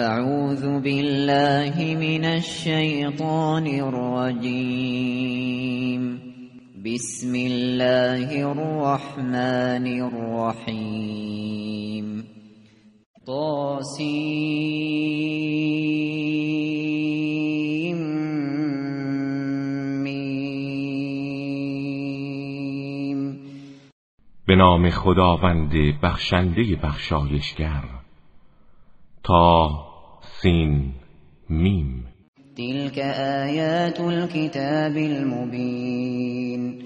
اعوذ بالله من الشیطان الرجیم بسم الله الرحمن الرحیم طاسیم میم به نام خداوند بخشنده بخشایشگر. تا سین میم. تلك آیات الكتاب المبین.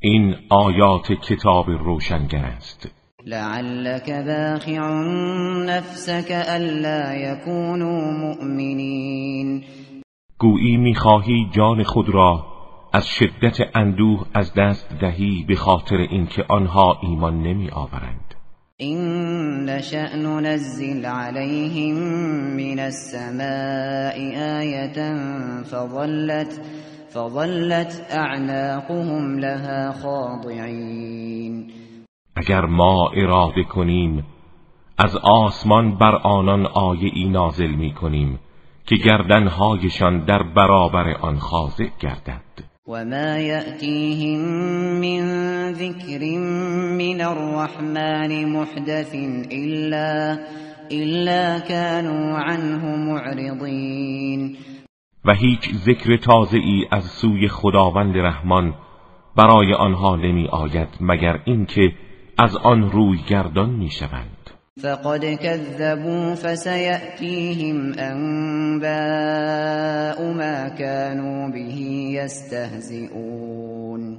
این آیات کتاب روشنگر است. لعلك باخع نفسك الا يكونوا مؤمنین. گویی می‌خواهی جان خود را از شدت اندوه از دست دهی به خاطر اینکه آنها ایمان نمی آورند این نشأ ننزل عليهم من السماء آية فظلت فظلت اعناقهم لها خاضعین اگر ما اراده کنیم از آسمان بر آنان آیه ای نازل می کنیم که گردنهایشان در برابر آن خاضع گردد. وما يأتيهم من ذكر من الرحمن محدث إلا, إلا كانوا عنه معرضين و هیچ ذکر تازه ای از سوی خداوند رحمان برای آنها نمی آید مگر اینکه از آن روی گردان می شوند فقد كذبوا فسيأتيهم أنباء ما كانوا به يستهزئون.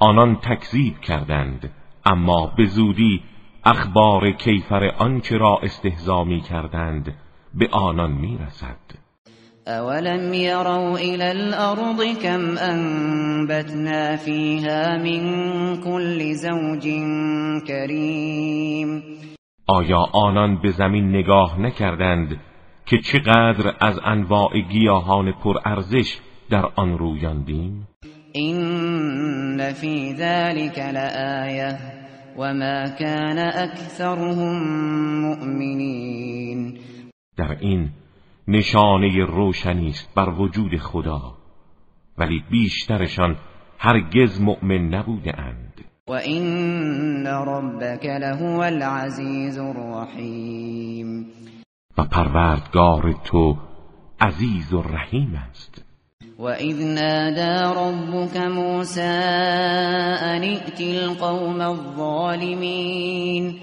آنان تکذیب کردند اما به زودی اخبار کیفر آنچه را استهزا می کردند به آنان می رسد. اولم يروا الى الارض كم انبتنا فيها من كل زوج كريم. آیا آنان به زمین نگاه نکردند که چقدر از انواع گیاهان پرارزش در آن رویاندیم؟ این فی ذلك لآیه وما كان اکثرهم مؤمنین. در این نشانه روشنی است بر وجود خدا ولی بیشترشان هرگز مؤمن نبوده و این ربک لهو العزیز الرحیم و پروردگار تو عزیز و رحیم است. و اذ نادى ربك موسى ان ائت القوم الظالمین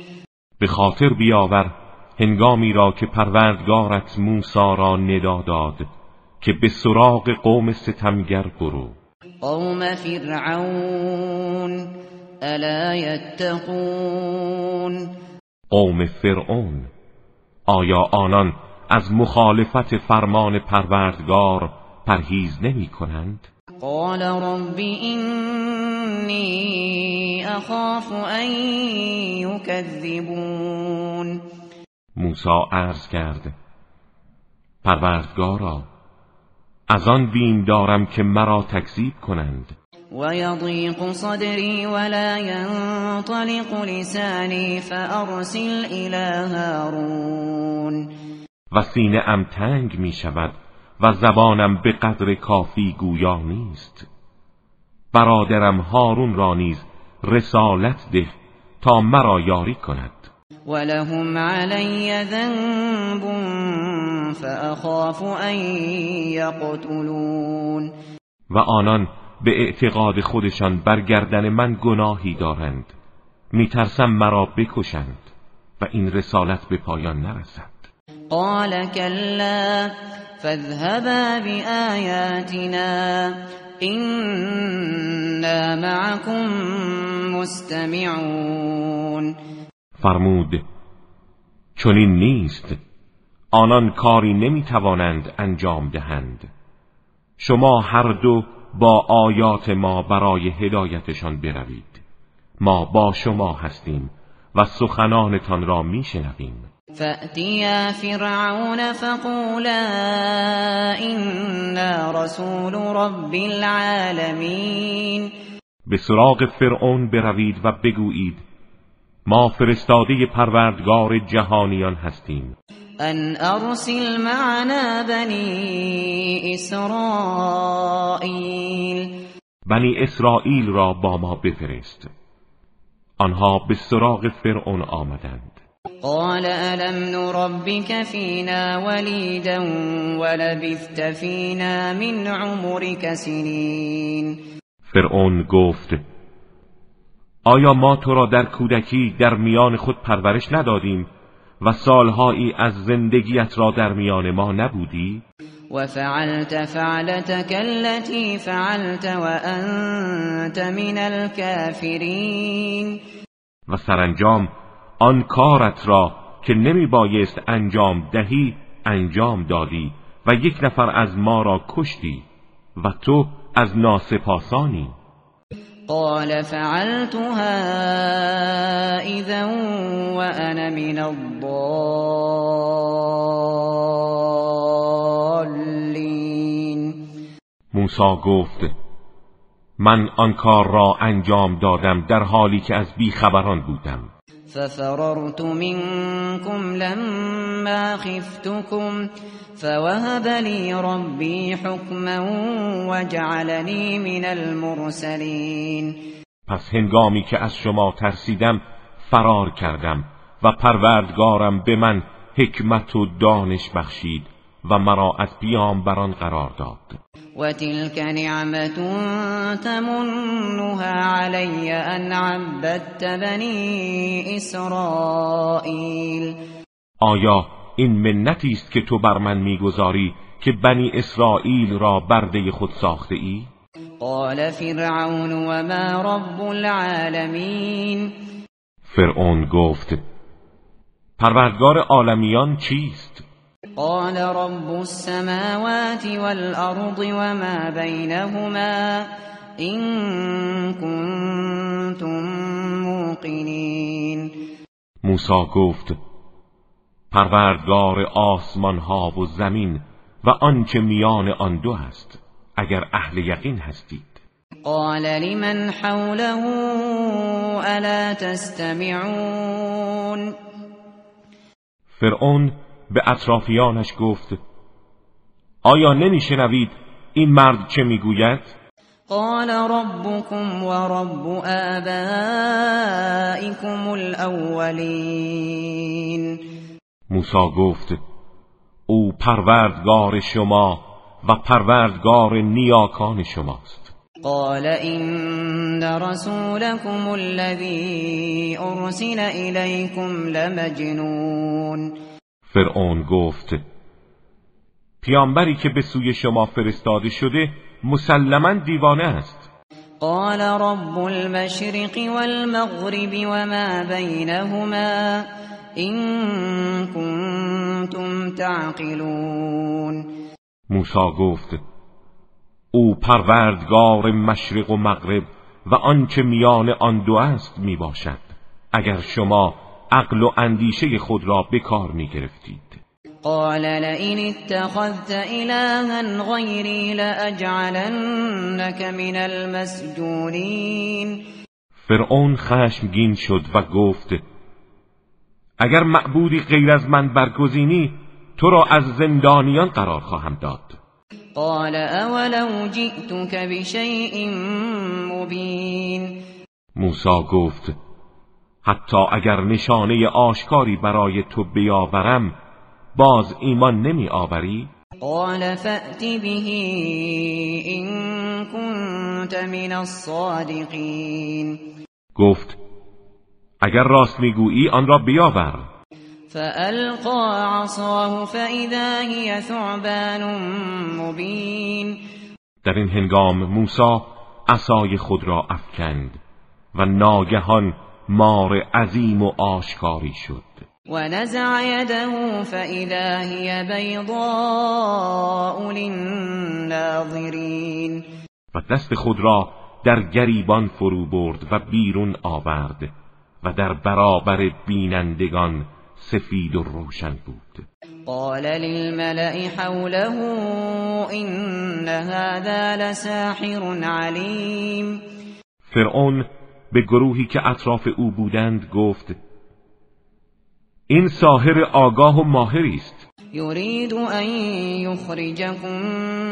به خاطر بیاور هنگامی را که پروردگارت موسی را ندا داد که به سراغ قوم ستمگر برو. قوم فرعون. الا یتقون قوم فرعون آیا آنان از مخالفت فرمان پروردگار پرهیز نمی کنند؟ قال رب اینی اخاف ان یکذبون موسی عرض کرد پروردگارا از آن بیم دارم که مرا تکذیب کنند. و یضیق صدری ولا ينطلق لسانی فارسل الى هارون و سینه ام تنگ می شود و زبانم به قدر کافی گویا نیست. برادرم هارون را نیز رسالت ده تا مرا یاری کند. ولهم علی ذنب فاخاف ان یقتلون و آنان به اعتقاد خودشان برگردن من گناهی دارند. میترسم مرا بکشند و این رسالت به پایان نرسد. قال كلا فاذهبا بآياتنا إنا معكم مستمعون. فرمود چنین نیست. آنان کاری نمی‌توانند انجام دهند. شما هر دو با آیات ما برای هدایتشان بروید. ما با شما هستیم و سخنانتان را میشنویم. فأتیا فرعون فقولا إنا رسول رب العالمین. به سراغ فرعون بروید و بگویید ما فرستاده پروردگار جهانیان هستیم. ان ارسل معنا بنی اسرائیل بنی اسرائیل را با ما بفرست. آنها به سراغ فرعون آمدند. قال الم نربك فينا وليدا ولبثت فينا من عمرك سنين. فرعون گفت آیا ما تو را در کودکی در میان خود پرورش ندادیم و سالهایی از زندگیت را در میان ما نبودی؟ و فعلت فعلتك التي فعلت وانت من الكافرین و سرانجام آن کارت را که نمی بایست انجام دهی انجام دادی و یک نفر از ما را کشتی و تو از ناسپاسانی قال فعلتها اذا وانا من الضالین موسی گفت من آن کار را انجام دادم در حالی که از بیخبران بودم. ففررت منكم لما خفتكم فوهب لي ربي حكما وجعلني من المرسلين. پس هنگامی که از شما ترسیدم فرار کردم و پروردگارم به من حکمت و دانش بخشید. و مرا از پیامبران قرار داد وتلك نعمة تمنها علي أن عبدت بني اسرائیل آیا این منتی است که تو بر من می‌گذاری که بنی اسرائیل را برده خود ساخته ای؟ قال فرعون وما رب العالمین فرعون گفت پروردگار عالمیان چیست؟ قال رب السماوات والأرض وما بينهما إن كنتم موقنين. موسی گفت پروردگار آسمان ها و زمین و آنچه میان آن دو است اگر اهل یقین هستید. قال لمن حوله الا تستمعون؟ فرعون به اطرافیانش گفت آیا نمیشنوید این مرد چه می‌گوید؟ قال ربكم ورب آبائكم الاولین موسی گفت او پروردگار شما و پروردگار نیاکان شماست. قال ان رسولكم الذي ارسل اليكم لمجنون. فرعون گفت پیامبری که به سوی شما فرستاده شده مسلما دیوانه است. قال رب المشرق والمغرب وما بينهما این کنتم تعقلون. موسی گفت او پروردگار مشرق و مغرب و آنچه میان آن دو است می باشد اگر شما عقل و اندیشه خود را به کار می گرفتید قال لئن اتخذت إلها غيري لأجعلنك من المسجونين فرعون خشمگین شد و گفت اگر معبودی غیر از من برگزینی تو را از زندانیان قرار خواهم داد. قال اولو جئتك بشیء مبین. موسی گفت حتی اگر نشانه آشکاری برای تو بیاورم باز ایمان نمی آوری؟ قال فأت به این كنت من الصادقین. گفت اگر راست می‌گویی آن را بیاور. فألقى عصاه فإذا هي ثعبان مبین در این هنگام موسی عصای خود را افکند و ناگهان مار عظیم و آشکاری شد. و نزع یده فاذا هی بیضاء للناظرین و دست خود را در گریبان فرو برد و بیرون آورد و در برابر بینندگان سفید و روشن بود. قال للملأ حوله ان هذا لساحر علیم فرعون به گروهی که اطراف او بودند گفت این ساحر آگاه و ماهری است. یرید ان یخرجکم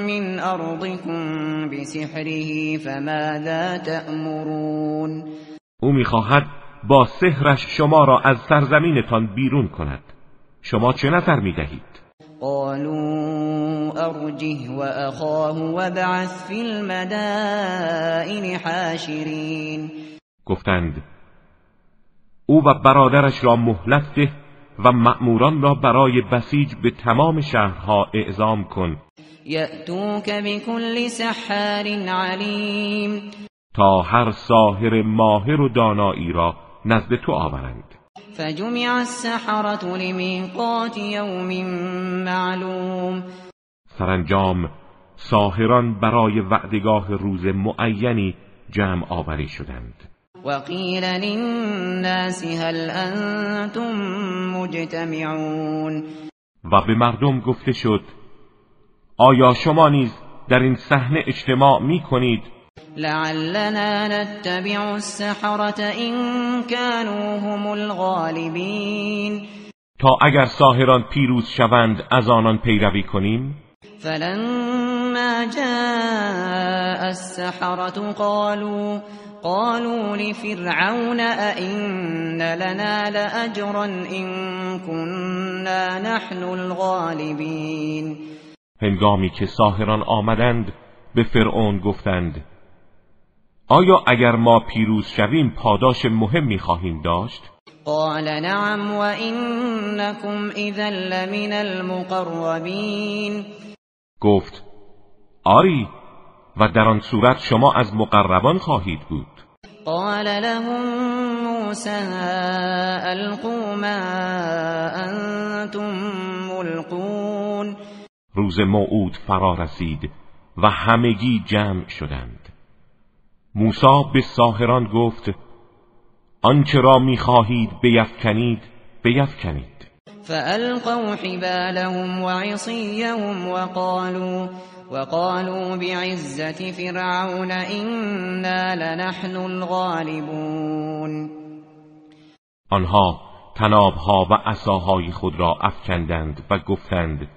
من ارضکم بسحره فماذا تأمرون؟ او می‌خواهد با سحرش شما را از سرزمینتان بیرون کند. شما چه نظر می‌دهید؟ قالوا ارجه واخاه وابعث في المدائن حاشرین. گفتند او و برادرش را مهلت ده و مأموران را برای بسیج به تمام شهرها اعزام کن. یأتوک بكل سحار علیم. تا هر ساهر ماهر و دانایی را نزد تو آورند. فجمع السحرة لمیقات یوم معلوم. سرانجام ساهران برای وعدگاه روز معینی جمع آوری شدند. وقیل للناس هل انتم مجتمعون؟ و به مردم گفته شد آیا شما نیز در این صحنه اجتماع می کنید؟ لعلنا نتبع السحرة إن كانوا هم الغالبین. تا اگر ساهران پیروز شوند از آنان پیروی کنیم؟ فلما جاء السحرة قالوا قالوا لفرعون أئن لنا لأجرا إن كنا نحن الغالبین هنگامی که ساهران آمدند به فرعون گفتند آیا اگر ما پیروز شویم پاداش مهمی خواهیم داشت؟ قال نعم و انکم اذا لمن المقربین. گفت آری و در آن صورت شما از مقربان خواهید بود. قال لهم موسى القوا ما انتم ملقون. روز موعود فرا رسید و همگی جمع شدند. موسی به ساهران گفت آنچه را می‌خواهید بیفکنید بیفکنید. فألقوا حبالهم وعصيهم وقالوا وقالوا بعزة فرعون إنا لنحن الغالبون. آنها تنابها و عصاهای خود را افکندند و گفتند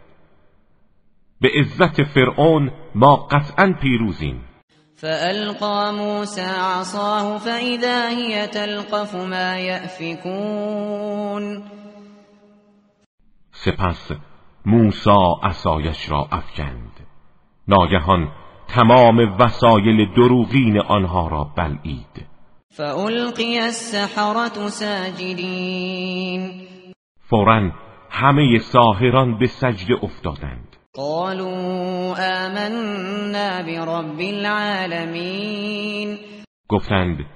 به عزت فرعون ما قطعا پیروزیم. فألقى موسى عصاه فإذا هي تلقف ما يأفكون. سپس موسی عصایش را افکند. ناگهان تمام وسایل دروغین آنها را بلعید. فألقی السحرة ساجدین فورا همه ساهران به سجده افتادند. قالوا آمنا برب العالمین گفتند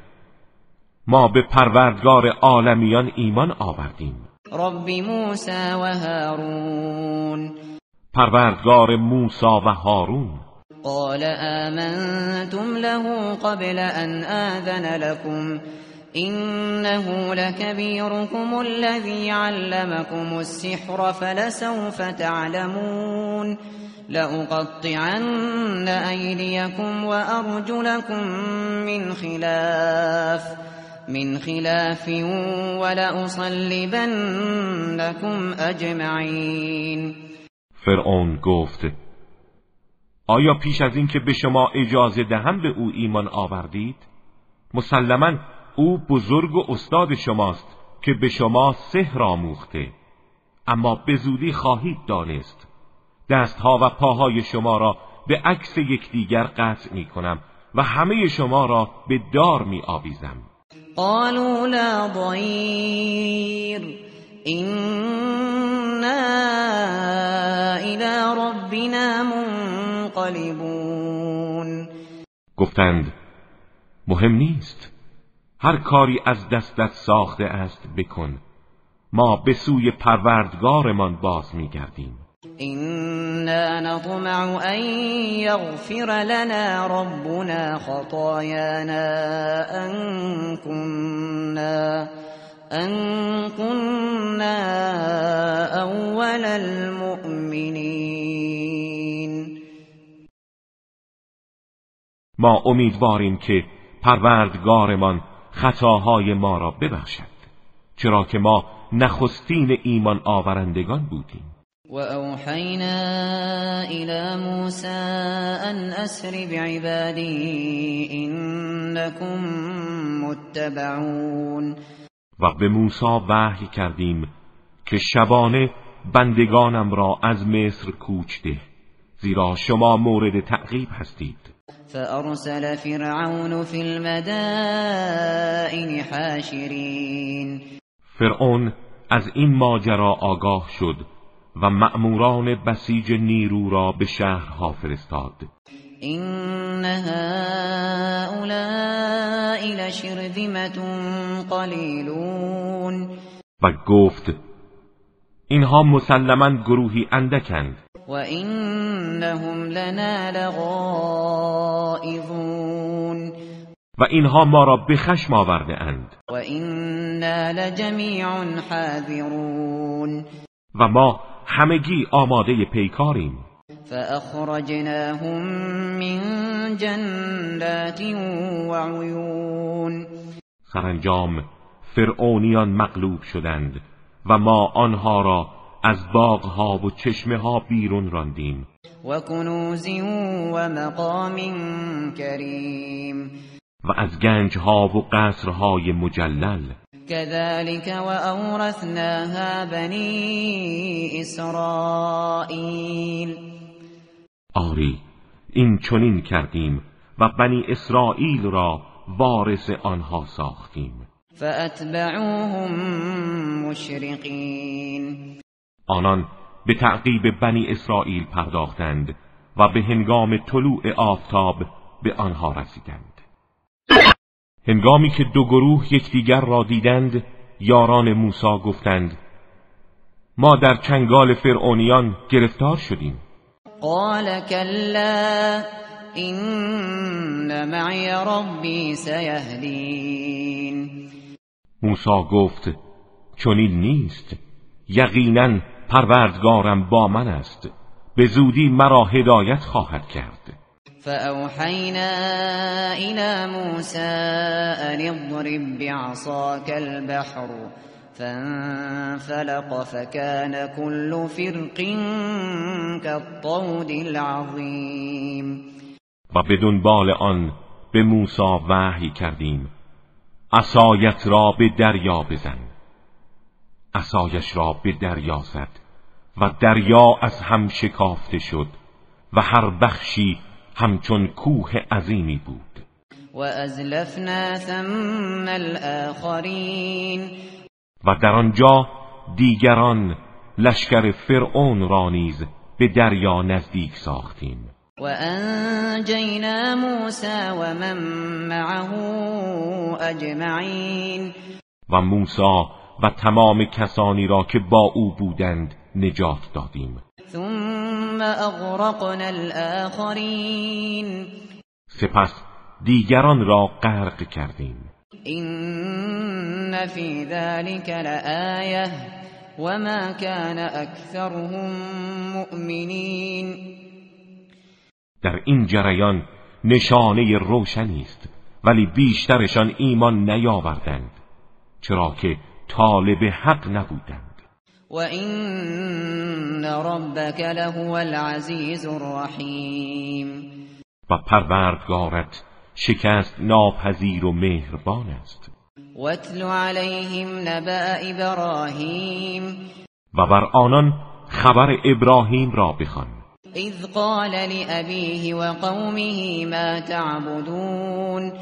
ما به پروردگار عالمیان ایمان آوردیم. رب موسی و هارون. پروردگار موسی و هارون. قال آمنتم له قبل أن آذن لكم. إنه لكبيركم الذي علمكم السحر فلسوف تعلمون. لأقطعن أيديكم وأرجلكم من خلاف. من خلاف ولأصلبنكم أجمعين. فرعون گفت آیا پیش از اینکه به شما اجازه دهم به او ایمان آوردید؟ مسلما او بزرگ و استاد شماست که به شما سحر آموخته. اما به زودی خواهید دانست. دستها و پاهای شما را به عکس یکدیگر قطع می کنم و همه شما را به دار می آویزم قالوا لا ضیر اینا الى ربنا منقلبون. گفتند مهم نیست. هر کاری از دستت ساخته است بکن. ما به سوی پروردگارمان باز میگردیم. اینا نطمع ان یغفر لنا ربنا خطایانا ان كنا ان كنا اول المؤمنین ما امیدواریم که پروردگارمان خطاهای ما را ببخشد چرا که ما نخستین ایمان آورندگان بودیم. و اوحینا الى موسى ان اسر بعبادی انکم متبعون. و به موسی وحی کردیم که شبانه بندگانم را از مصر کوچ ده زیرا شما مورد تعقیب هستید. فأرسل فرعون في المدائن حاشرین. فرعون از این ماجرا آگاه شد و مأموران بسیج نیرو را به شهرها فرستاد این هؤلاء لشرذمة قلیلون و گفت اینها مسلما گروهی اندکند. و اینهم لنا لغائظون. و اینها ما را به خشم آورده اند. و اینا لجمیع حاذرون. و ما همگی آماده پیکاریم. فأخرجناهم من جنات وعیون سرانجام فرعونیان مغلوب شدند و ما آنها را از باغها و چشمه ها بیرون راندیم. و کنوز و مقام کریم. و از گنجها و قصرهای مجلل. كذلك اورثناها بنی اسرائیل آری این چنین کردیم و بنی اسرائیل را وارث آنها ساختیم. فاتبعوهم مشرقین. آنان به تعقیب بنی اسرائیل پرداختند و به هنگام طلوع آفتاب به آنها رسیدند. هنگامی که دو گروه یکدیگر را دیدند یاران موسی گفتند ما در چنگال فرعونیان گرفتار شدیم. قال كلا این معی ربی سیهدین موسی گفت چنین نیست یقینا پروردگارم با من است به زودی مرا هدایت خواهد کرد. فأوحينا إلى موسى أن اضرب بعصاك البحر فانفلق فكان كل فرق كالطود العظيم و بدون بال آن به موسی وحی کردیم. عصایت را به دریا بزن. عصایش را به دریا زد و دریا از هم شکافته شد و هر بخشی همچون کوه عظیمی بود. و ازلفنا ثم الاخرین و در آنجا دیگران لشکر فرعون را نیز به دریا نزدیک ساختیم. و انجینا موسی و من معه اجمعین. و موسی و تمام کسانی را که با او بودند نجات دادیم. ثم اغرقنا الاخرین سپس دیگران را غرق کردیم. این فی ذلك لآیه وما كان اکثرهم مؤمنین در این جریان نشانه روشنی است ولی بیشترشان ایمان نیاوردند چرا که طالب حق نبودند. وَإِنَّ رَبَّكَ لَهُوَ الْعَزِيزُ الرَّحِيمُ. و پروردگارت شکست ناپذیر و مهربان است. وَاتْلُ عَلَيْهِمْ نَبَأَ إِبْرَاهِيمَ. و بر آنان خبر ابراهیم را بخوان. اذ قال لأبيه وقومه ما تعبدون.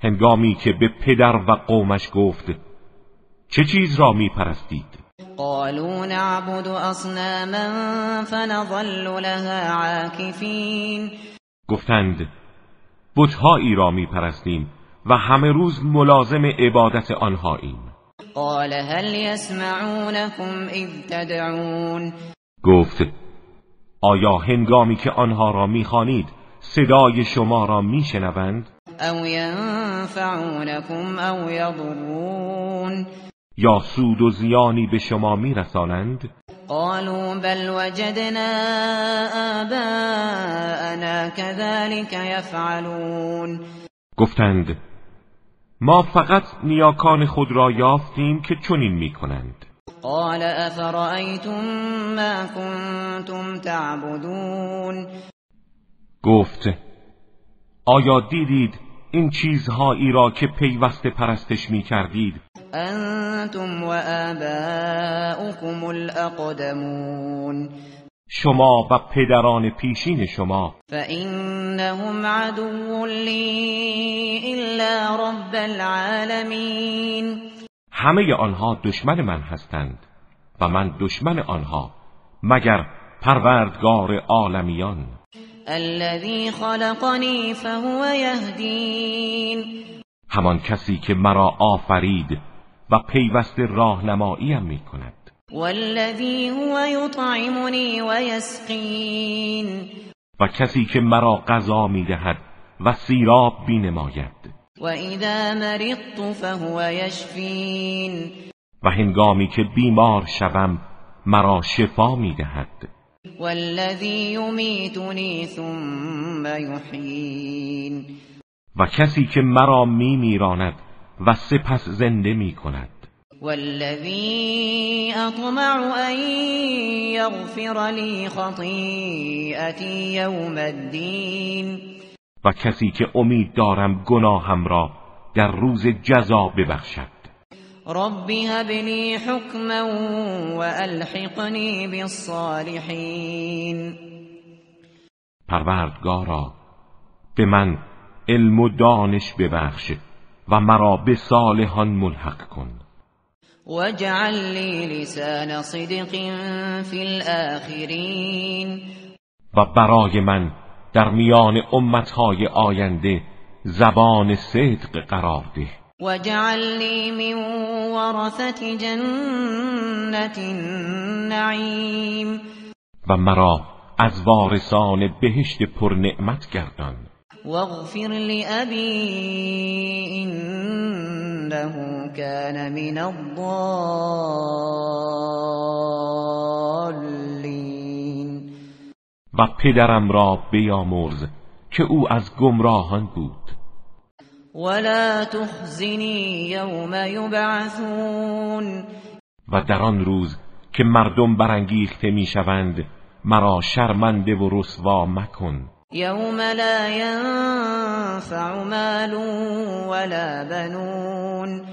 هنگامی که به پدر و قومش گفت چه چیز را می پرستید قالوا نعبد اصناما فنظل لها عاکفین گفتند بتهایی را می پرستیم و همه روز ملازم عبادت آنهاییم. قال هل يسمعونكم اذ تدعون؟ گفت آیا هنگامی که آنها را می‌خوانید صدای شما را میشنوند؟ او ینفعونکم او یضرون. یا سود و زیانی به شما میرسانند؟ قالوا بل وجدنا آباءنا كذلك يفعلون. گفتند ما فقط نیاکان خود را یافتیم که چنین می‌کنند. قال افرأيتم ما كنتم تعبدون. گفت آیا دیدید این چیزهایی را که پیوسته پرستش می کردید انتم و آباؤكم الاقدمون شما و پدران پیشین شما. فإنهم عدو لی الا رب العالمین همه آنها دشمن من هستند و من دشمن آنها مگر پروردگار عالمیان. الذي خلقني فهو يهدين. همان کسی که مرا آفرید و پیوست راهنماییم می کند والذی هو یطعمنی و یسقین. و کسی که مرا غذا می دهد و سیراب بینماید. و اذا مرضت فهو یشفین. و هنگامی که بیمار شوم مرا شفا می دهد والذی یمیتنی ثم یحیین. و کسی که مرا می میراند و سپس زنده می کند والذی اطمع ان یغفر لی خطیئتی یوم الدین. و کسی که امید دارم گناهم را در روز جزا ببخشد. رب هب لي حكما والحقني بالصالحين پروردگارا به من علم و دانش ببخش و مرا به صالحان ملحق کن. واجعل لي لسان صدق في الآخرين و برای من در میان امتهای آینده زبان صدق قرار ده. وجعلني من ورثة جنة النعیم و مرا از وارثان بهشت پر نعمت گردان. واغفر لأبي إنه كان من الضالين. و پدرم را بیامرز که او از گمراهان بود. ولا تخزنی یوم یبعثون و در آن روز که مردم برانگیخته می‌شوند مرا شرمنده و رسوا مکن. یوم لا ینفع مال ولا بنون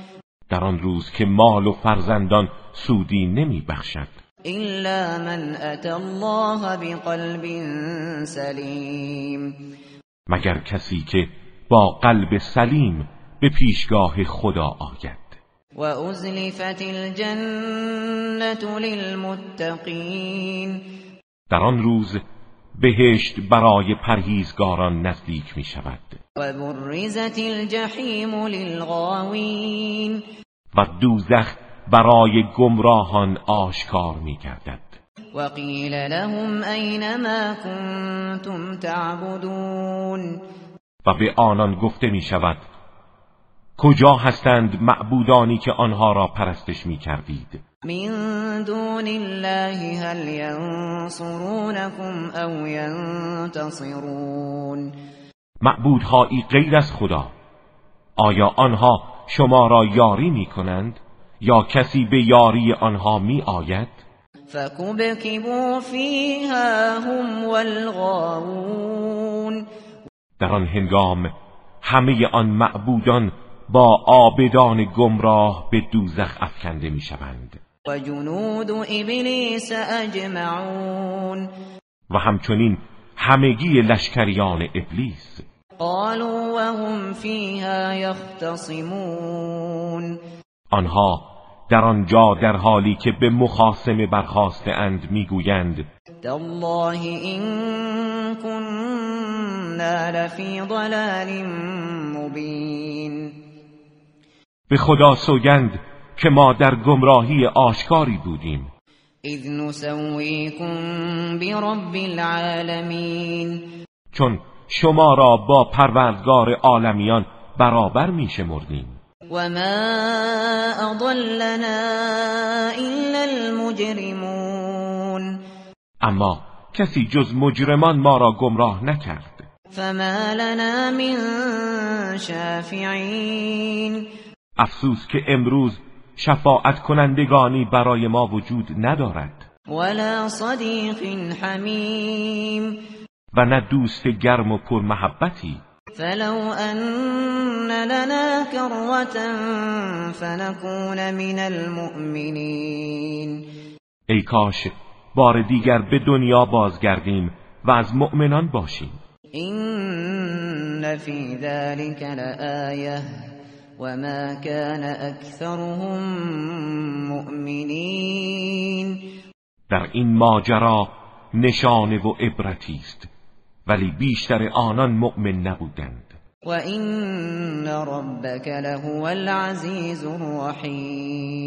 در آن روز که مال و فرزندان سودی نمی بخشد. الا من اتى الله بقلب سلیم مگر کسی که با قلب سلیم به پیشگاه خدا آید. و ازلفت الجنت للمتقین در آن روز بهشت برای پرهیزگاران نزدیک می شود و برزت الجحیم للغاوین و دوزخ برای گمراهان آشکار می گردد و قیل لهم این ما کنتم تعبدون. و به آنان گفته می شود کجا هستند معبودانی که آنها را پرستش می کردید من دون الله هل ینصرونكم او ینتصرون معبودهایی غیر از خدا آیا آنها شما را یاری می کنند یا کسی به یاری آنها می آید فکبکبوا فیها هم والغاوون در آن هنگام همه آن معبودان با آبدان گمراه به دوزخ افکنده می‌شوند. و جنود ابلیس اجمعون و همچنین همگی لشکریان ابلیس. قالوا وهم فیها یختصمون آنها در آنجا در حالی که به مخاسمه برخواسته اند می‌گویند تالله این كنا لفی ضلال مبین به خدا سوگند که ما در گمراهی آشکاری بودیم. اذ نسویکم برب العالمین. چون شما را با پروردگار عالمیان برابر می شمردیم. و ما اضلنا الا المجرمون. اما کسی جز مجرمان ما را گمراه نکرد. فما لنا من شافعین. افسوس که امروز شفاعت کنندگانی برای ما وجود ندارد. ولا صدیق حمیم و نه دوست گرم و پرمحبتی. فلو ان لنا كرة فنكون من المؤمنین ای کاش بار دیگر به دنیا بازگردیم و از مؤمنان باشیم. این فی ذلك لآیه وما كان اکثرهم مؤمنین در این ماجرا نشانه و عبرتی است ولی بیشتر آنان مؤمن نبودند. و این ربک لهو العزیز الرحیم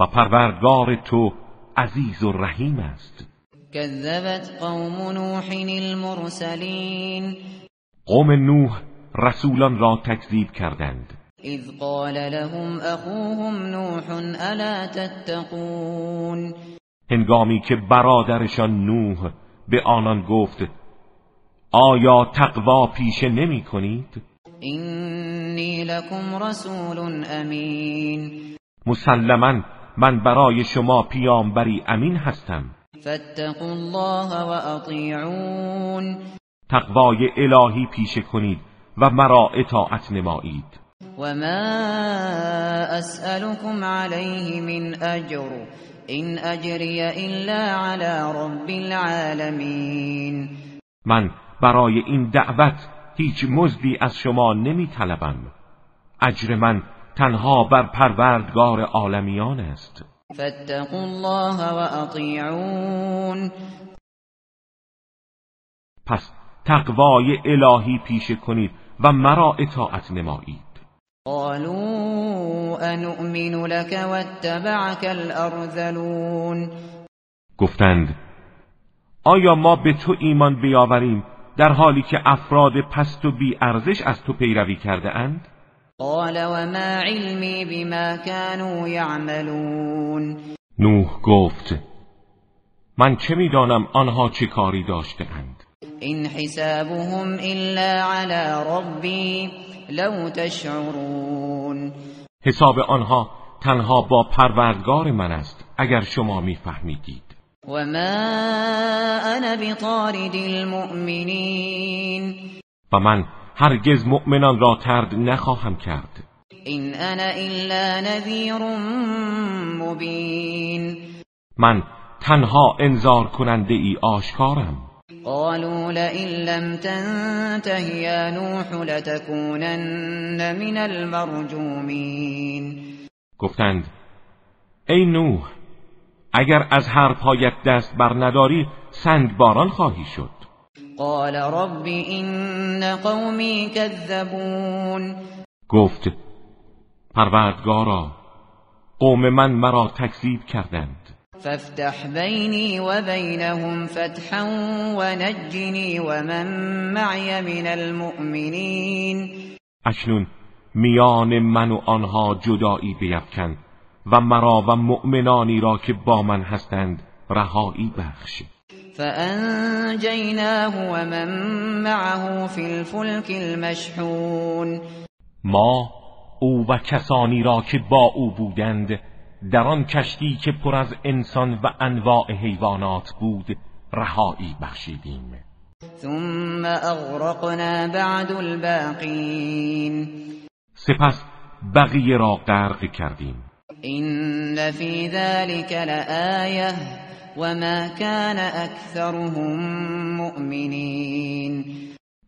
و پروردگار تو عزیز و رحیم است. كذبت قوم نوح المرسلین قوم نوح رسولان را تکذیب کردند. اذ قال لهم اخوهم نوح الا تتقون؟ هنگامی که برادرشان نوح به آنان گفت آیا تقوا پیشه نمی کنید؟ اینی لکم رسول امین. مسلما من برای شما پیامبری امین هستم. فاتقوا الله و اطیعون. تقوای الهی پیشه کنید. و مرا اطاعت نمایید. و ما اسألكم علیه من اجر این اجری الا علی رب العالمین. من برای این دعوت هیچ مزدی از شما نمی طلبم اجر من تنها بر پروردگار عالمیان است. فاتقوا الله و اطیعون. پس تقوای الهی پیشه کنید و مرا اطاعت نمایید. قالوا انؤمن لك واتبعك الارذلون. گفتند آیا ما به تو ایمان بیاوریم در حالی که افراد پست و بی ارزش از تو پیروی کرده اند؟ قال وما علمی بما كانوا يعملون. نوح گفت من چه می‌دانم آنها چه کاری داشته اند این حسابهم الا على ربی لو تشعرون. حساب آنها تنها با پروردگار من است اگر شما میفهمیدید. و ما انا بطارد المؤمنین و من هرگز مؤمنان را ترد نخواهم کرد. این انا الا نذیر مبین من تنها انذار کننده ای آشکارم. قالوا لئن لم تنته یا نوح لتكونن من المرجومین گفتند ای نوح اگر از هر پایت دست بر نداری سنگ باران خواهی شد. قال رب این قومی کذبون گفت پروردگارا قوم من مرا تکذیب کردند. فافتح بینی و بینهم فتحا و نجنی و من معی من المؤمنین اکنون میان من و آنها جدایی بیفکن و مرا و مؤمنانی را که با من هستند رهایی بخش فانجیناه و من معه فی الفلک المشحون. ما او و کسانی را که با او بودند در آن کشتی که پر از انسان و انواع حیوانات بود رهایی بخشیدیم. ثم اغرقنا بعد الباقین. سپس بقیه را غرق کردیم. این فی ذلك لآیه وما كان اکثرهم مؤمنین.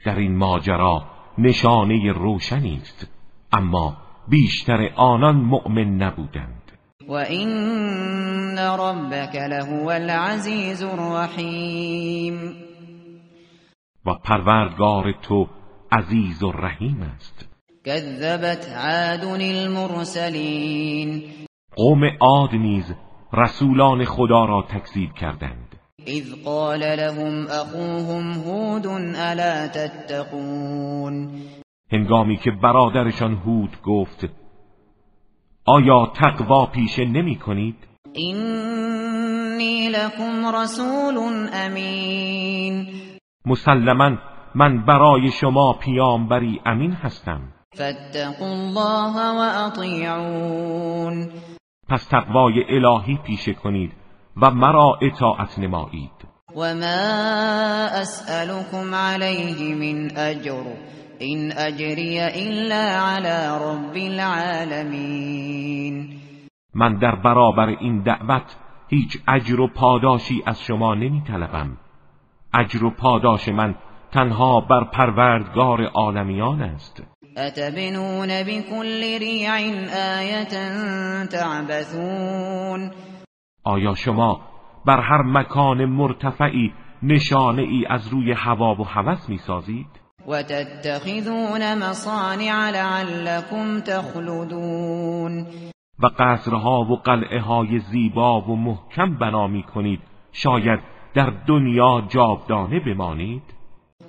در این ماجرا نشانه روشنی است اما بیشتر آنان مؤمن نبودند. و این ربک لهو العزیز الرحیم و پروردگار تو عزیز و رحیم است. كذبت عاد المرسلین قوم عاد نیز رسولان خدا را تکذیب کردند. اذ قال لهم اخوهم هود الا تتقون؟ هنگامی که برادرشان هود گفت آیا تقوا پیشه نمی کنید؟ اینی لکم رسول امین. مسلما من برای شما پیامبری امین هستم. فاتقوا الله و اطیعون. پس تقوای الهی پیشه کنید و مرا اطاعت نمایید. و ما اسألكم علیه من اجر. این اجری الا علی رب العالمین من در برابر این دعوت هیچ اجر و پاداشی از شما نمی طلبم اجر و پاداش من تنها بر پروردگار عالمیان است. اتبنون بكل ریع آیت تعبثون. آیا شما بر هر مکان مرتفعی نشانه ای از روی هوا و هوس می سازید؟ و تتخذون مصانع لعلكم تخلدون. و قصرها و قلعه های زیبا و محکم بنا می کنید شاید در دنیا جاودانه بمانید.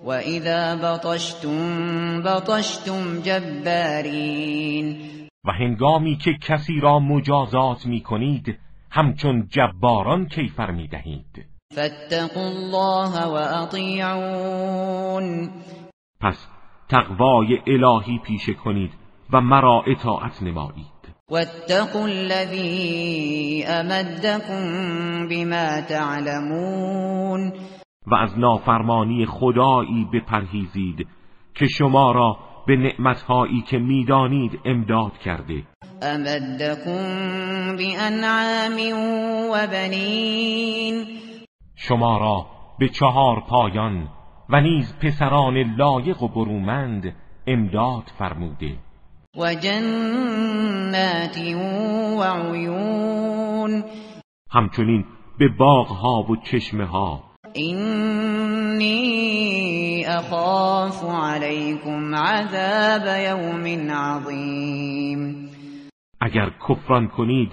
و اذا بطشتم بطشتم جبارین و هنگامی که کسی را مجازات می کنید همچون جباران کیفر می دهید فاتقوا الله و اطیعون پس تقوای الهی پیشه کنید و مرا اطاعت نمایید. واتقوا الذي امدكم بما تعلمون. و از نافرمانی خدایی بپرهیزید که شما را به نعمتهایی که می‌دانید امداد کرده. امدکم بانعام و بنین شما را به چهار پایان و نیز پسران لایق و برومند امداد فرموده. و جنات و عیون. همچنین به باغها و چشمه ها اینی اخاف علیکم عذاب یوم عظیم. اگر کفران کنید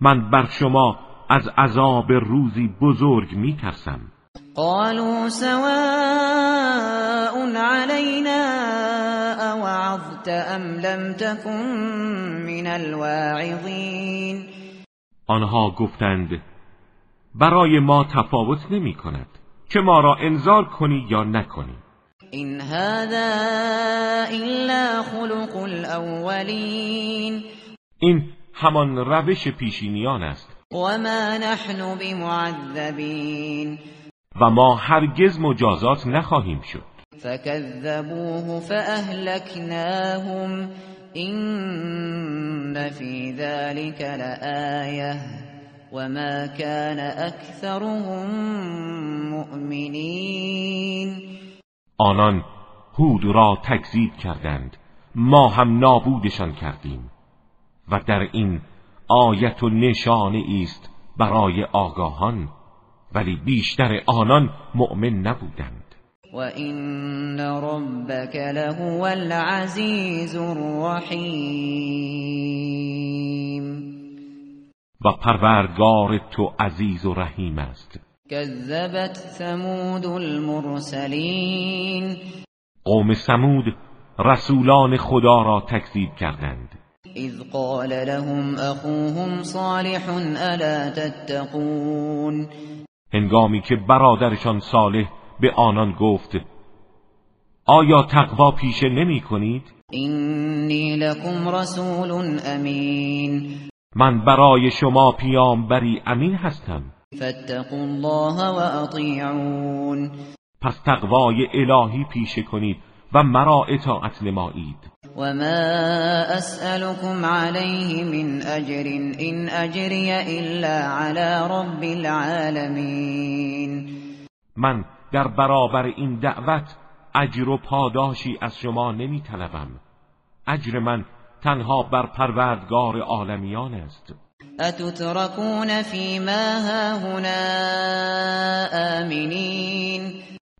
من بر شما از عذاب روزی بزرگ میترسم. قالوا سواء علينا اوعظت ام لم تكن من الواعظین آنها گفتند برای ما تفاوت نمی کند که ما را انذار کنی یا نکنی. این هذا الا خلق الاولین این همان روش پیشینیان است. و ما نحن بمعذبین و ما هرگز مجازات نخواهیم شد. فكذبوه فأهلكناهم إن في ذلك لآية وما كان أكثرهم مؤمنين. آنان هود را تکذیب کردند. ما هم نابودشان کردیم. و در این آیت و نشانه است برای آگاهان ولی بیشتر آنان مؤمن نبودند. و این ربک لهو العزیز الرحیم و پروردگار تو عزیز و رحیم است. کذبت ثمود المرسلین قوم ثمود رسولان خدا را تکذیب کردند. اذ قال لهم اخوهم صالح الا تتقون؟ هنگامی که برادرشان صالح به آنان گفت آیا تقوا پیشه نمی کنید؟ اینی لکم رسول امین. من برای شما پیامبری امین هستم. فاتقوا الله و اطیعون. پس تقوای الهی پیشه کنید و مرا اطاعت نمایید. و ما اسألكم علیه من اجر این اجری الا علی رب العالمین من در برابر این دعوت اجر و پاداشی از شما نمی طلبم اجر من تنها بر پروردگار عالمیان است. اتترکون فی ما هاهنا آمینین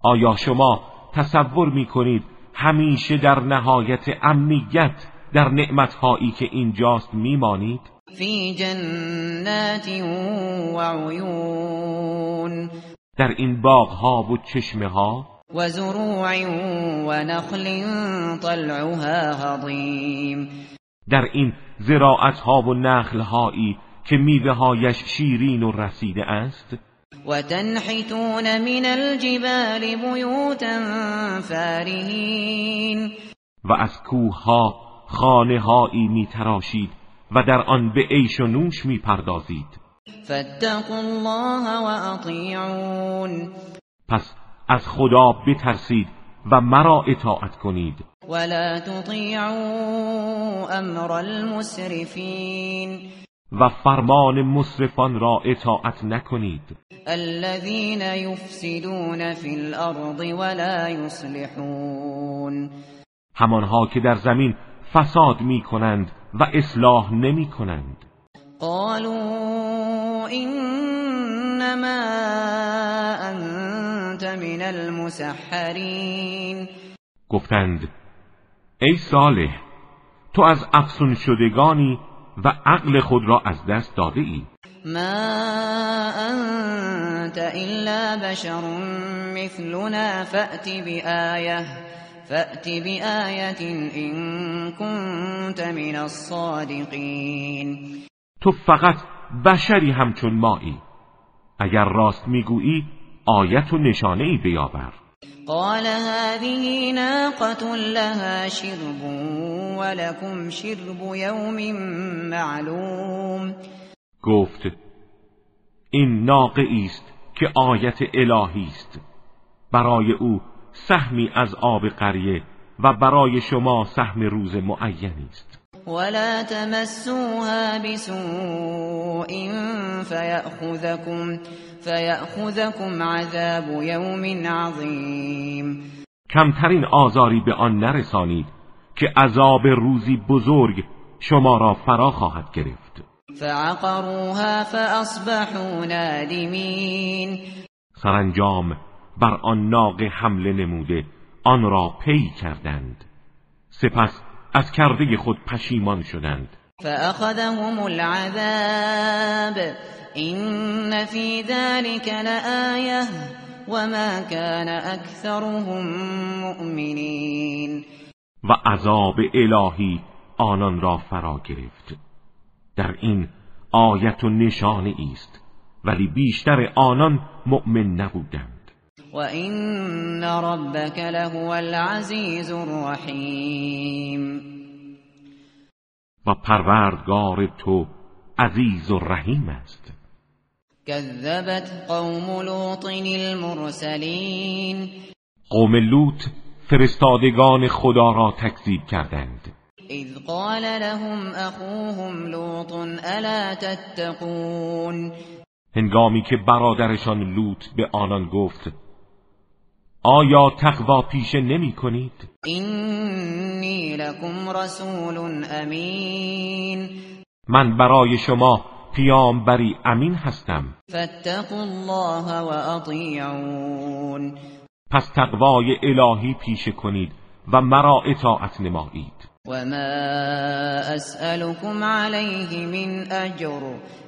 آیا شما تصور می کنید همیشه در نهایت امنیت در نعمتهایی که اینجاست میمانید؟ فی جنات و عیون. در این باغها و چشمه ها و زروع و نخل طلعها هضیم در این زراعت ها و نخل هایی که میوه هایش شیرین و رسیده است؟ وتنحتون من الجبال بیوتا فارهین و از کوه ها خانه هایی می تراشید و در آن به عیش و نوش می پردازید فاتقوا الله و اطیعون پس از خدا بترسید و مرا اطاعت کنید. ولا تطیعوا امر المسرفین و فرمان مصرفان را اطاعت نکنید. الذين يفسدون في الارض ولا يصلحون. همانها که در زمین فساد می کنند و اصلاح نمی کنند قالوا انما انت من المسحرین گفتند ای صالح تو از افسون شدگانی و عقل خود را از دست داده ای ما انت الا بشر مثلنا فأت بآیه فأت بآیت ان كنت من الصادقین. تو فقط بشری همچون مایی. اگر راست می‌گویی آیت و نشانه ای بیاور. قال هذه ناقة لها شرب ولكم شرب يوم معلوم. گفت این ناقه است که آیت الهی است. برای او سهمی از آب قریه و برای شما سهم روز معینی است. ولا تمسوها بسوء فيأخذكم فيأخذكم عذاب يوم عظیم کمترین آزاری به آن نرسانید که عذاب روزی بزرگ شما را فرا خواهد گرفت. فعقروها فاصبحوا نادمین. سرانجام بر آن ناقه حمله نموده آن را پی کردند. سپس از کرده خود پشیمان شدند. فأخذهم العذاب. این فی ذلك لآیه وما كان اکثرهم مؤمنین و عذاب الهی آنان را فرا گرفت. در این آیت و نشانه است ولی بیشتر آنان مؤمن نبودند. و این ربک لهو العزیز الرحیم و پروردگار تو عزیز و رحیم است. كذبت قوم لوط المرسلین قوم لوط فرستادگان خدا را تکذیب کردند. اذ قال لهم اخوهم لوط الا تتقون؟ هنگامی که برادرشان لوط به آنان گفت آیا تقوا پیشه نمی کنید؟ اینی لکم رسول امین. من برای شما بری امین هستم. فاتقوا الله و اطیعون. پس تقوای الهی پیشه کنید و مرا اطاعت نمایید. و ما اسألكم علیه من اجر.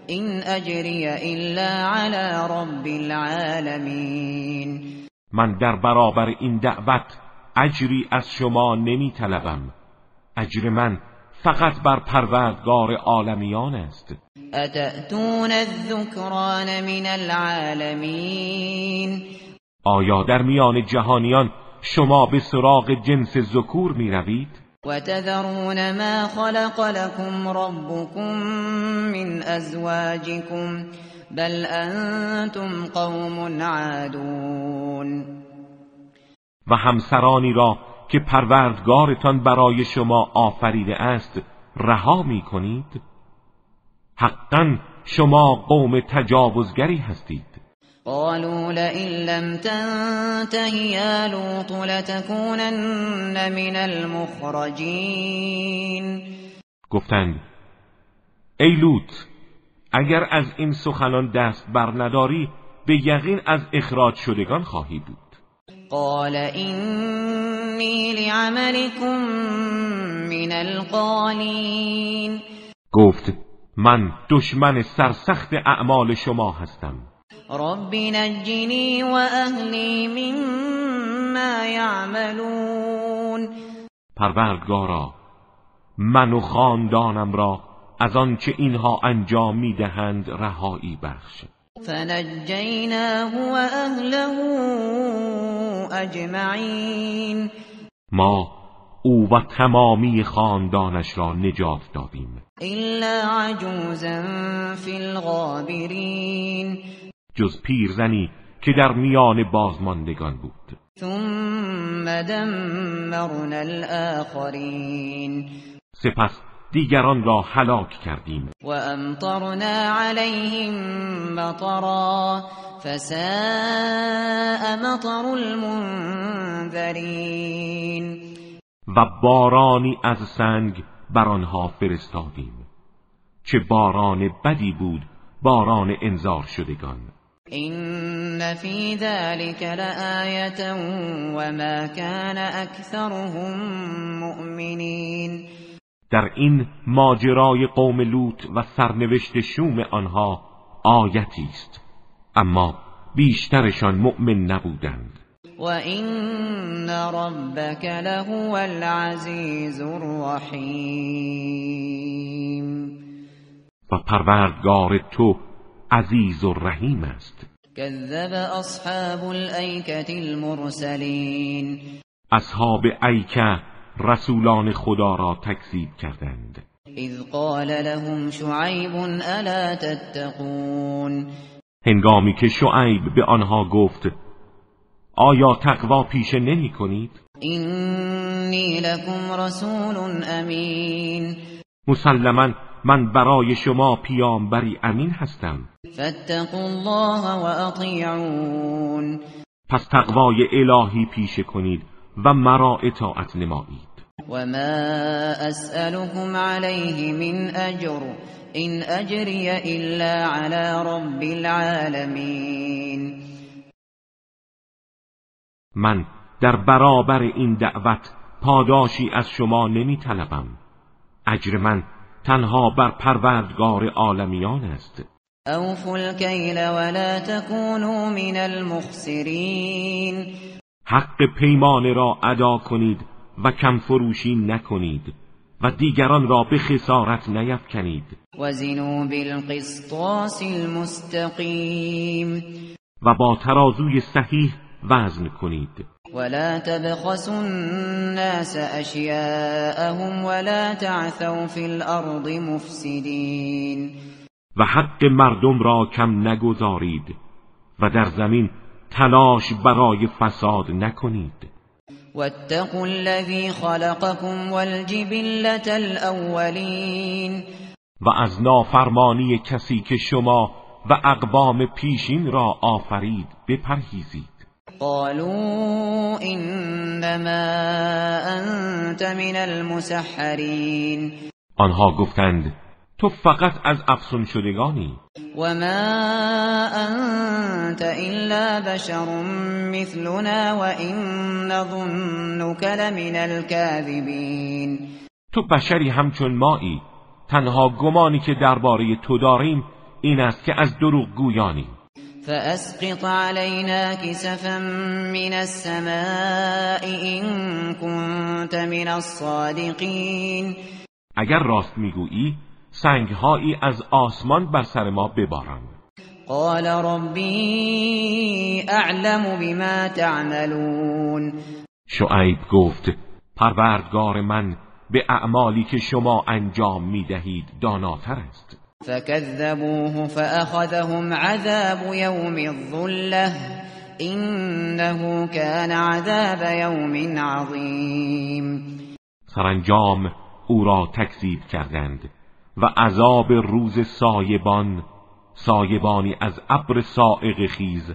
این اجری الا علی رب العالمین. من در برابر این دعوت اجری از شما نمی طلبم اجر من فقط بر پروردگار عالمیان است. اتأتون الذکران من العالمین؟ آیا در میان جهانیان شما به سراغ جنس ذکور می روید؟ و تذرون ما خلق لكم ربكم من ازواجكم بل انتم قوم عادون. و همسرانی را که پروردگارتان برای شما آفریده است رها می کنید حقا شما قوم تجاوزگری هستید. قالوا لئن لم تنته يا لوط لتكونن من المخرجين گفتند ای لوط اگر از این سخنان دست بر نداری به یقین از اخراج شدگان خواهی بود. قال اینی لعملكم من القالین. گفت من دشمن سرسخت اعمال شما هستم. رب نجنی و اهلی مما یعملون. پروردگارا من و خاندانم را از آنچه اینها انجام می‌دهند رهایی بخش. فنجیناه و اهله اجمعین. ما او و تمامی خاندانش را نجات دادیم. الا عجوزا فی الغابرین. جز پیرزنی که در میان بازماندگان بود. ثم دمرنا الاخرین سپس دیگران را هلاک کردیم. و امطرنا علیهم مطرا فساء مطر المنذرین و بارانی از سنگ بر آنها فرستادیم چه باران بدی بود باران انذار شدگان. این فی ذلك لآیه وما كان اکثرهم مؤمنین در این ماجرای قوم لوط و سرنوشت شوم آنها آیتی است. اما بیشترشان مؤمن نبودند. و این ربک لهو العزیز الرحیم. و پروردگار تو عزیز و رحیم است. کذب اصحاب الایکه المرسلین. اصحاب ایکه رسولان خدا را تکذیب کردند. اذ قال لهم شعیب الا تتقون؟ هنگامی که شعیب به آنها گفت آیا تقوا پیشه نمی کنید؟ اینی لکم رسول امین. مسلما من برای شما پیامبری امین هستم. فاتقوا الله و اطیعون. پس تقوای الهی پیشه کنید و مرا اطاعت نمایید. و ما اسألكم علیه من اجر این اجری الا علی رب العالمین من در برابر این دعوت پاداشی از شما نمی طلبم اجر من تنها بر پروردگار عالمیان است. اوفوا الكیل ولا تكونوا من المخسرین حق پیمان را ادا کنید و کم فروشی نکنید و دیگران را به خسارت نیفکنید. وزنوا بالقسطاس المستقیم. و با ترازوی صحیح وزن کنید. ولا تبخسوا الناس اشیاءهم ولا تعثوا في الارض مفسدین و حق مردم را کم نگذارید و در زمین تلاش برای فساد نکنید. واتقوا الذي خلقكم والجبلة الاولین و از نافرمانی کسی که شما و اقوام پیشین را آفرید بپرهیزید. قالوا انما انت من المسحرین. آنها گفتند تو فقط از افسون شدگانی. و ما انت الا بشر مثلنا و این نظنك لمن الكاذبین تو بشری همچون مایی تنها گمانی که درباره تو داریم این است که از دروغ گویانی. فأسقط علينا كسفا من السماء إن كنت من الصادقين. اگر راست می‌گویی سنگهایی از آسمان بر سر ما بباران قال ربی اعلم بما تعملون. شعیب گفت پروردگار من به اعمالی که شما انجام می‌دهید داناتر است. فكذبوه فأخذهم عذاب يوم الظلة إنه كان عذاب يوم عظیم. سرانجام او را تکذیب کردند. و عذاب روز سایبان سایبانی از ابر سائق خیز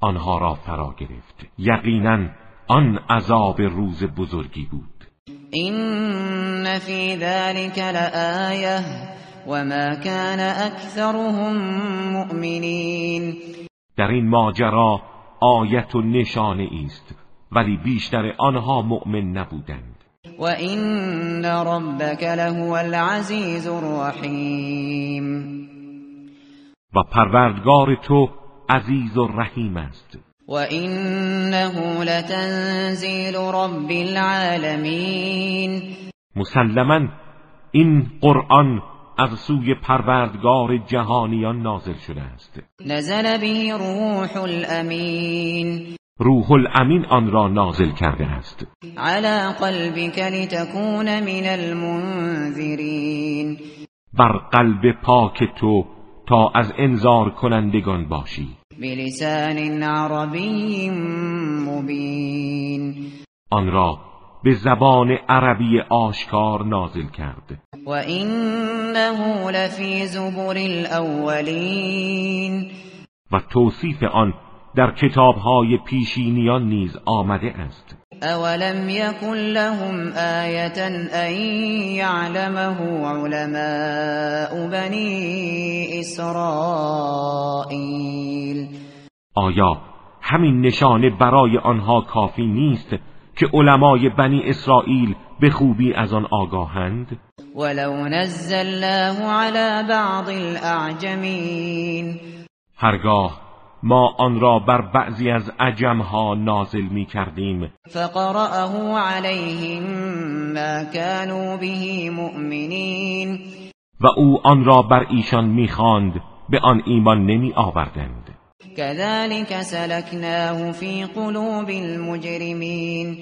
آنها را فرا گرفت. یقینا آن عذاب روز بزرگی بود. این فی ذلك لآیه وما كان اکثرهم مؤمنین در این ماجرا آیت و نشانه است ولی بیشتر آنها مؤمن نبودند. و این ربک لهو العزیز الرحیم و پروردگار تو عزیز و رحیم است. و انه لتنزیل رب العالمین مسلما این قرآن از سوی پروردگار جهانیان نازل شده است. نزل به روح الامین روح الامین آن را نازل کرده است. على قلبك لتكون من المنذرین. بر قلب پاک تو تا از انذار کنندگان باشی. بلسان عربی مبین. آن را به زبان عربی آشکار نازل کرد. و انه لفی زبر الاولین. و توصیف آن در کتابهای پیشینیان نیز آمده است. اولم یکن لهم آیتا ان یعلمه علماء بنی اسرائیل آیا همین نشانه برای آنها کافی نیست که علمای بنی اسرائیل به خوبی از آن آگاهند؟ ولو نزلناه على بعض الاعجمین هرگاه ما آن را بر بعضی از عجمها نازل می کردیم فقرأه علیهم ما كانوا به مؤمنین. و او آن را بر ایشان می‌خواند به آن ایمان نمی آوردند كذلك سلكناه في قلوب المجرمین.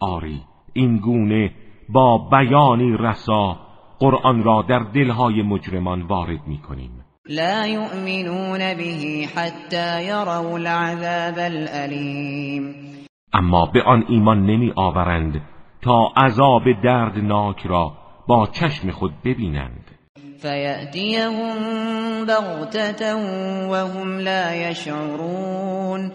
آری این گونه با بیانی رسا قرآن را در دلهای مجرمان وارد می کنیم لا يؤمنون به حتى يروا العذاب الالم اما به آن ایمان نمی آورند تا عذاب دردناک را با چشم خود ببینند. فیأتیهم بغتة وهم لا یشعرون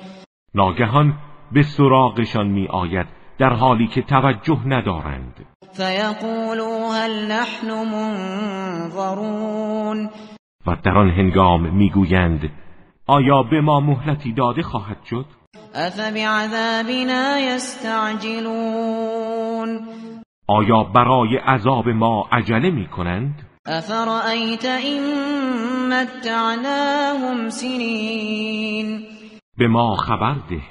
ناگهان به سراغشان می آید در حالی که توجه ندارند. فیقولوا هل نحن منظرون. و در آن هنگام می‌گویند آیا به ما مهلتی داده خواهد شد؟ افبعذابنا یستعجلون. آیا برای عذاب ما عجله می کنند افرأیت این متعناهم سنین. به ما خبر ده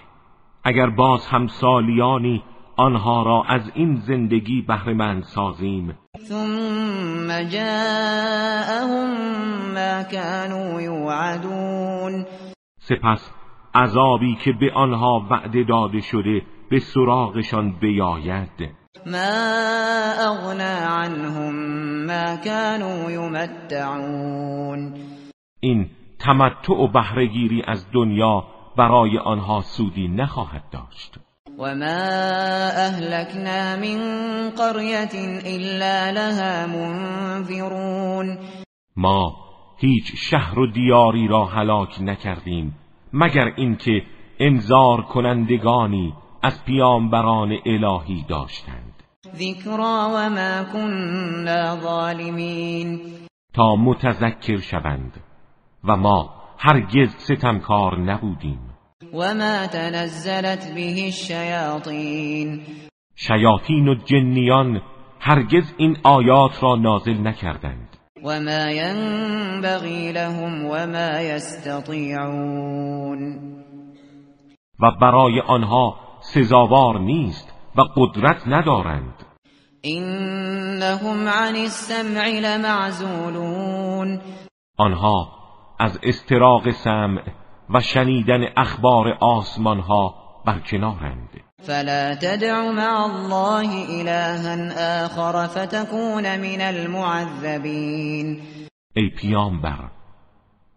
اگر باز هم سالیانی آنها را از این زندگی بهرهمند سازیم ثم جاءهم ما كانوا يوعدون. سپس عذابی که به آنها وعده داده شده به سراغشان بیاید. ما اغنا عنهم ما كانوا يمتعون این تمتع و بهرهگیری از دنیا برای آنها سودی نخواهد داشت. وما اهلكنا من قرية الا لها منذرون ما هیچ شهر و دیاری را هلاک نکردیم مگر اینکه انذار کنندگانی از پیامبران الهی داشتند. ذکرا و ما كنا ظالمین تا متذکر شوند و ما هرگز ستمکار نبودیم. وما تنزلت به الشیاطین شیاطین و جنیان هرگز این آیات را نازل نکردند. وما ينبغي لهم وما يستطيعون و برای آنها سزاوار نیست و قدرت ندارند. انهم عن السمع لمعزولون آنها از استراق سمع و شنیدن اخبار آسمان ها برکنارند فلا تدع مع الله الها آخر فتكون من المعذبین ای پیامبر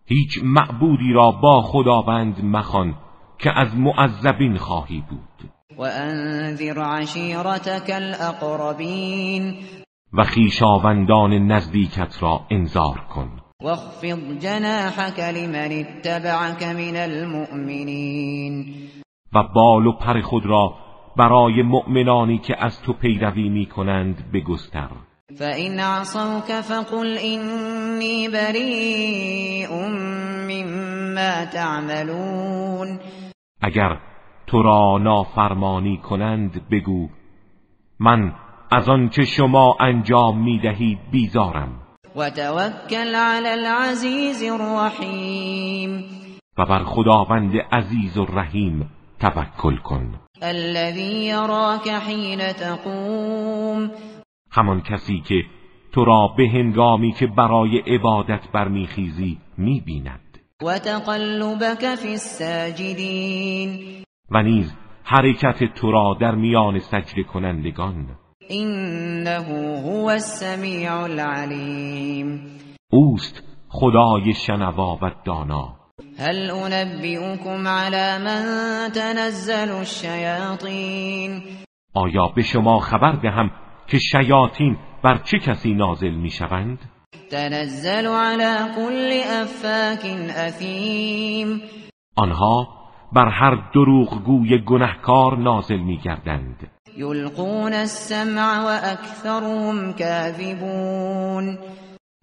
هیچ معبودی را با خداوند مخوان که از معذبین خواهی بود. و انذر عشیرتك الاقربین و خیشاوندان نزدیکت را انذار کن. واخفض جناحك لمن اتبعك من المؤمنین و بال و پر خود را برای مؤمنانی که از تو پیروی می کنند بگستر. فإن عصوك فقل إني بريء مما تعملون. اگر تو را نافرمانی کنند بگو من از آنچه شما انجام می دهید بیزارم. وتوكل على العزيز الرحيم و بر خداوند عزیز و رحیم توکل کن. الذي يراك حين تقوم. همان کسی که تو را به هنگامی که برای عبادت برمیخیزی می‌بیند. و تقلبك فی الساجدین. و نیز حرکت تو را در میان سجده کنندگان. انه هو السمیع العلیم اوست خدای شنوا و دانا. هل انبئكم على من تنزل الشیاطین آیا به شما خبر دهم که شیاطین بر چه کسی نازل می‌شوند؟ تنزل على كل افاک اثیم آنها بر هر دروغگوی گنهکار نازل میگردند. یلقون السمع و اکثرهم کاذبون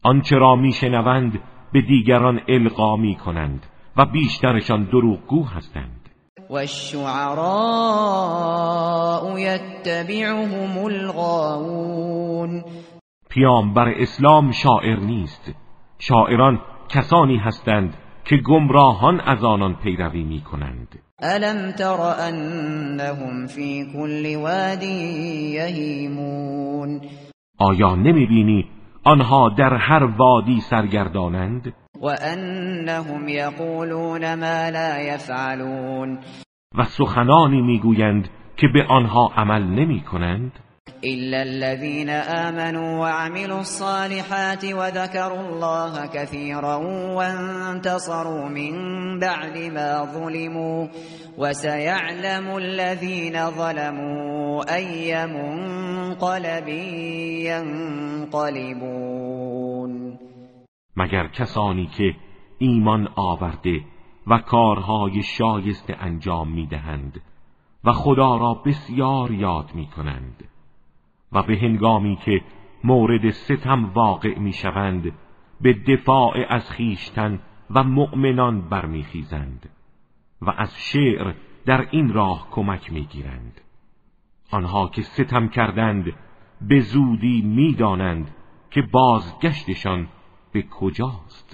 آنچه را میشنوند به دیگران القا می کنند و بیشترشان دروغگو هستند. و الشعراء یتبعهم الغاوون پیامبر اسلام شاعر نیست. شاعران کسانی هستند که گمراهان از آنان پیروی می کنند الم تر انهم فی كل واد یهیمون آیا نمی بینی آنها در هر وادی سرگردانند؟ و انهم یقولون ما لا یفعلون و سخنانی می‌گویند که به آنها عمل نمی کنند إلا الذين آمنوا وعملوا الصالحات وذكروا الله كثيرا وانتصروا من بعد ما ظلموا وسيعلم الذين ظلموا أي منقلب ينقلبون مگر کسانی که ایمان آورده و کارهای شایسته انجام می‌دهند و خدا را بسیار یاد می کنند و به هنگامی که مورد ستم واقع می شوند به دفاع از خیشتن و مؤمنان برمیخیزند و از شعر در این راه کمک می‌گیرند. آنها که ستم کردند به زودی می‌دانند که بازگشتشان به کجاست.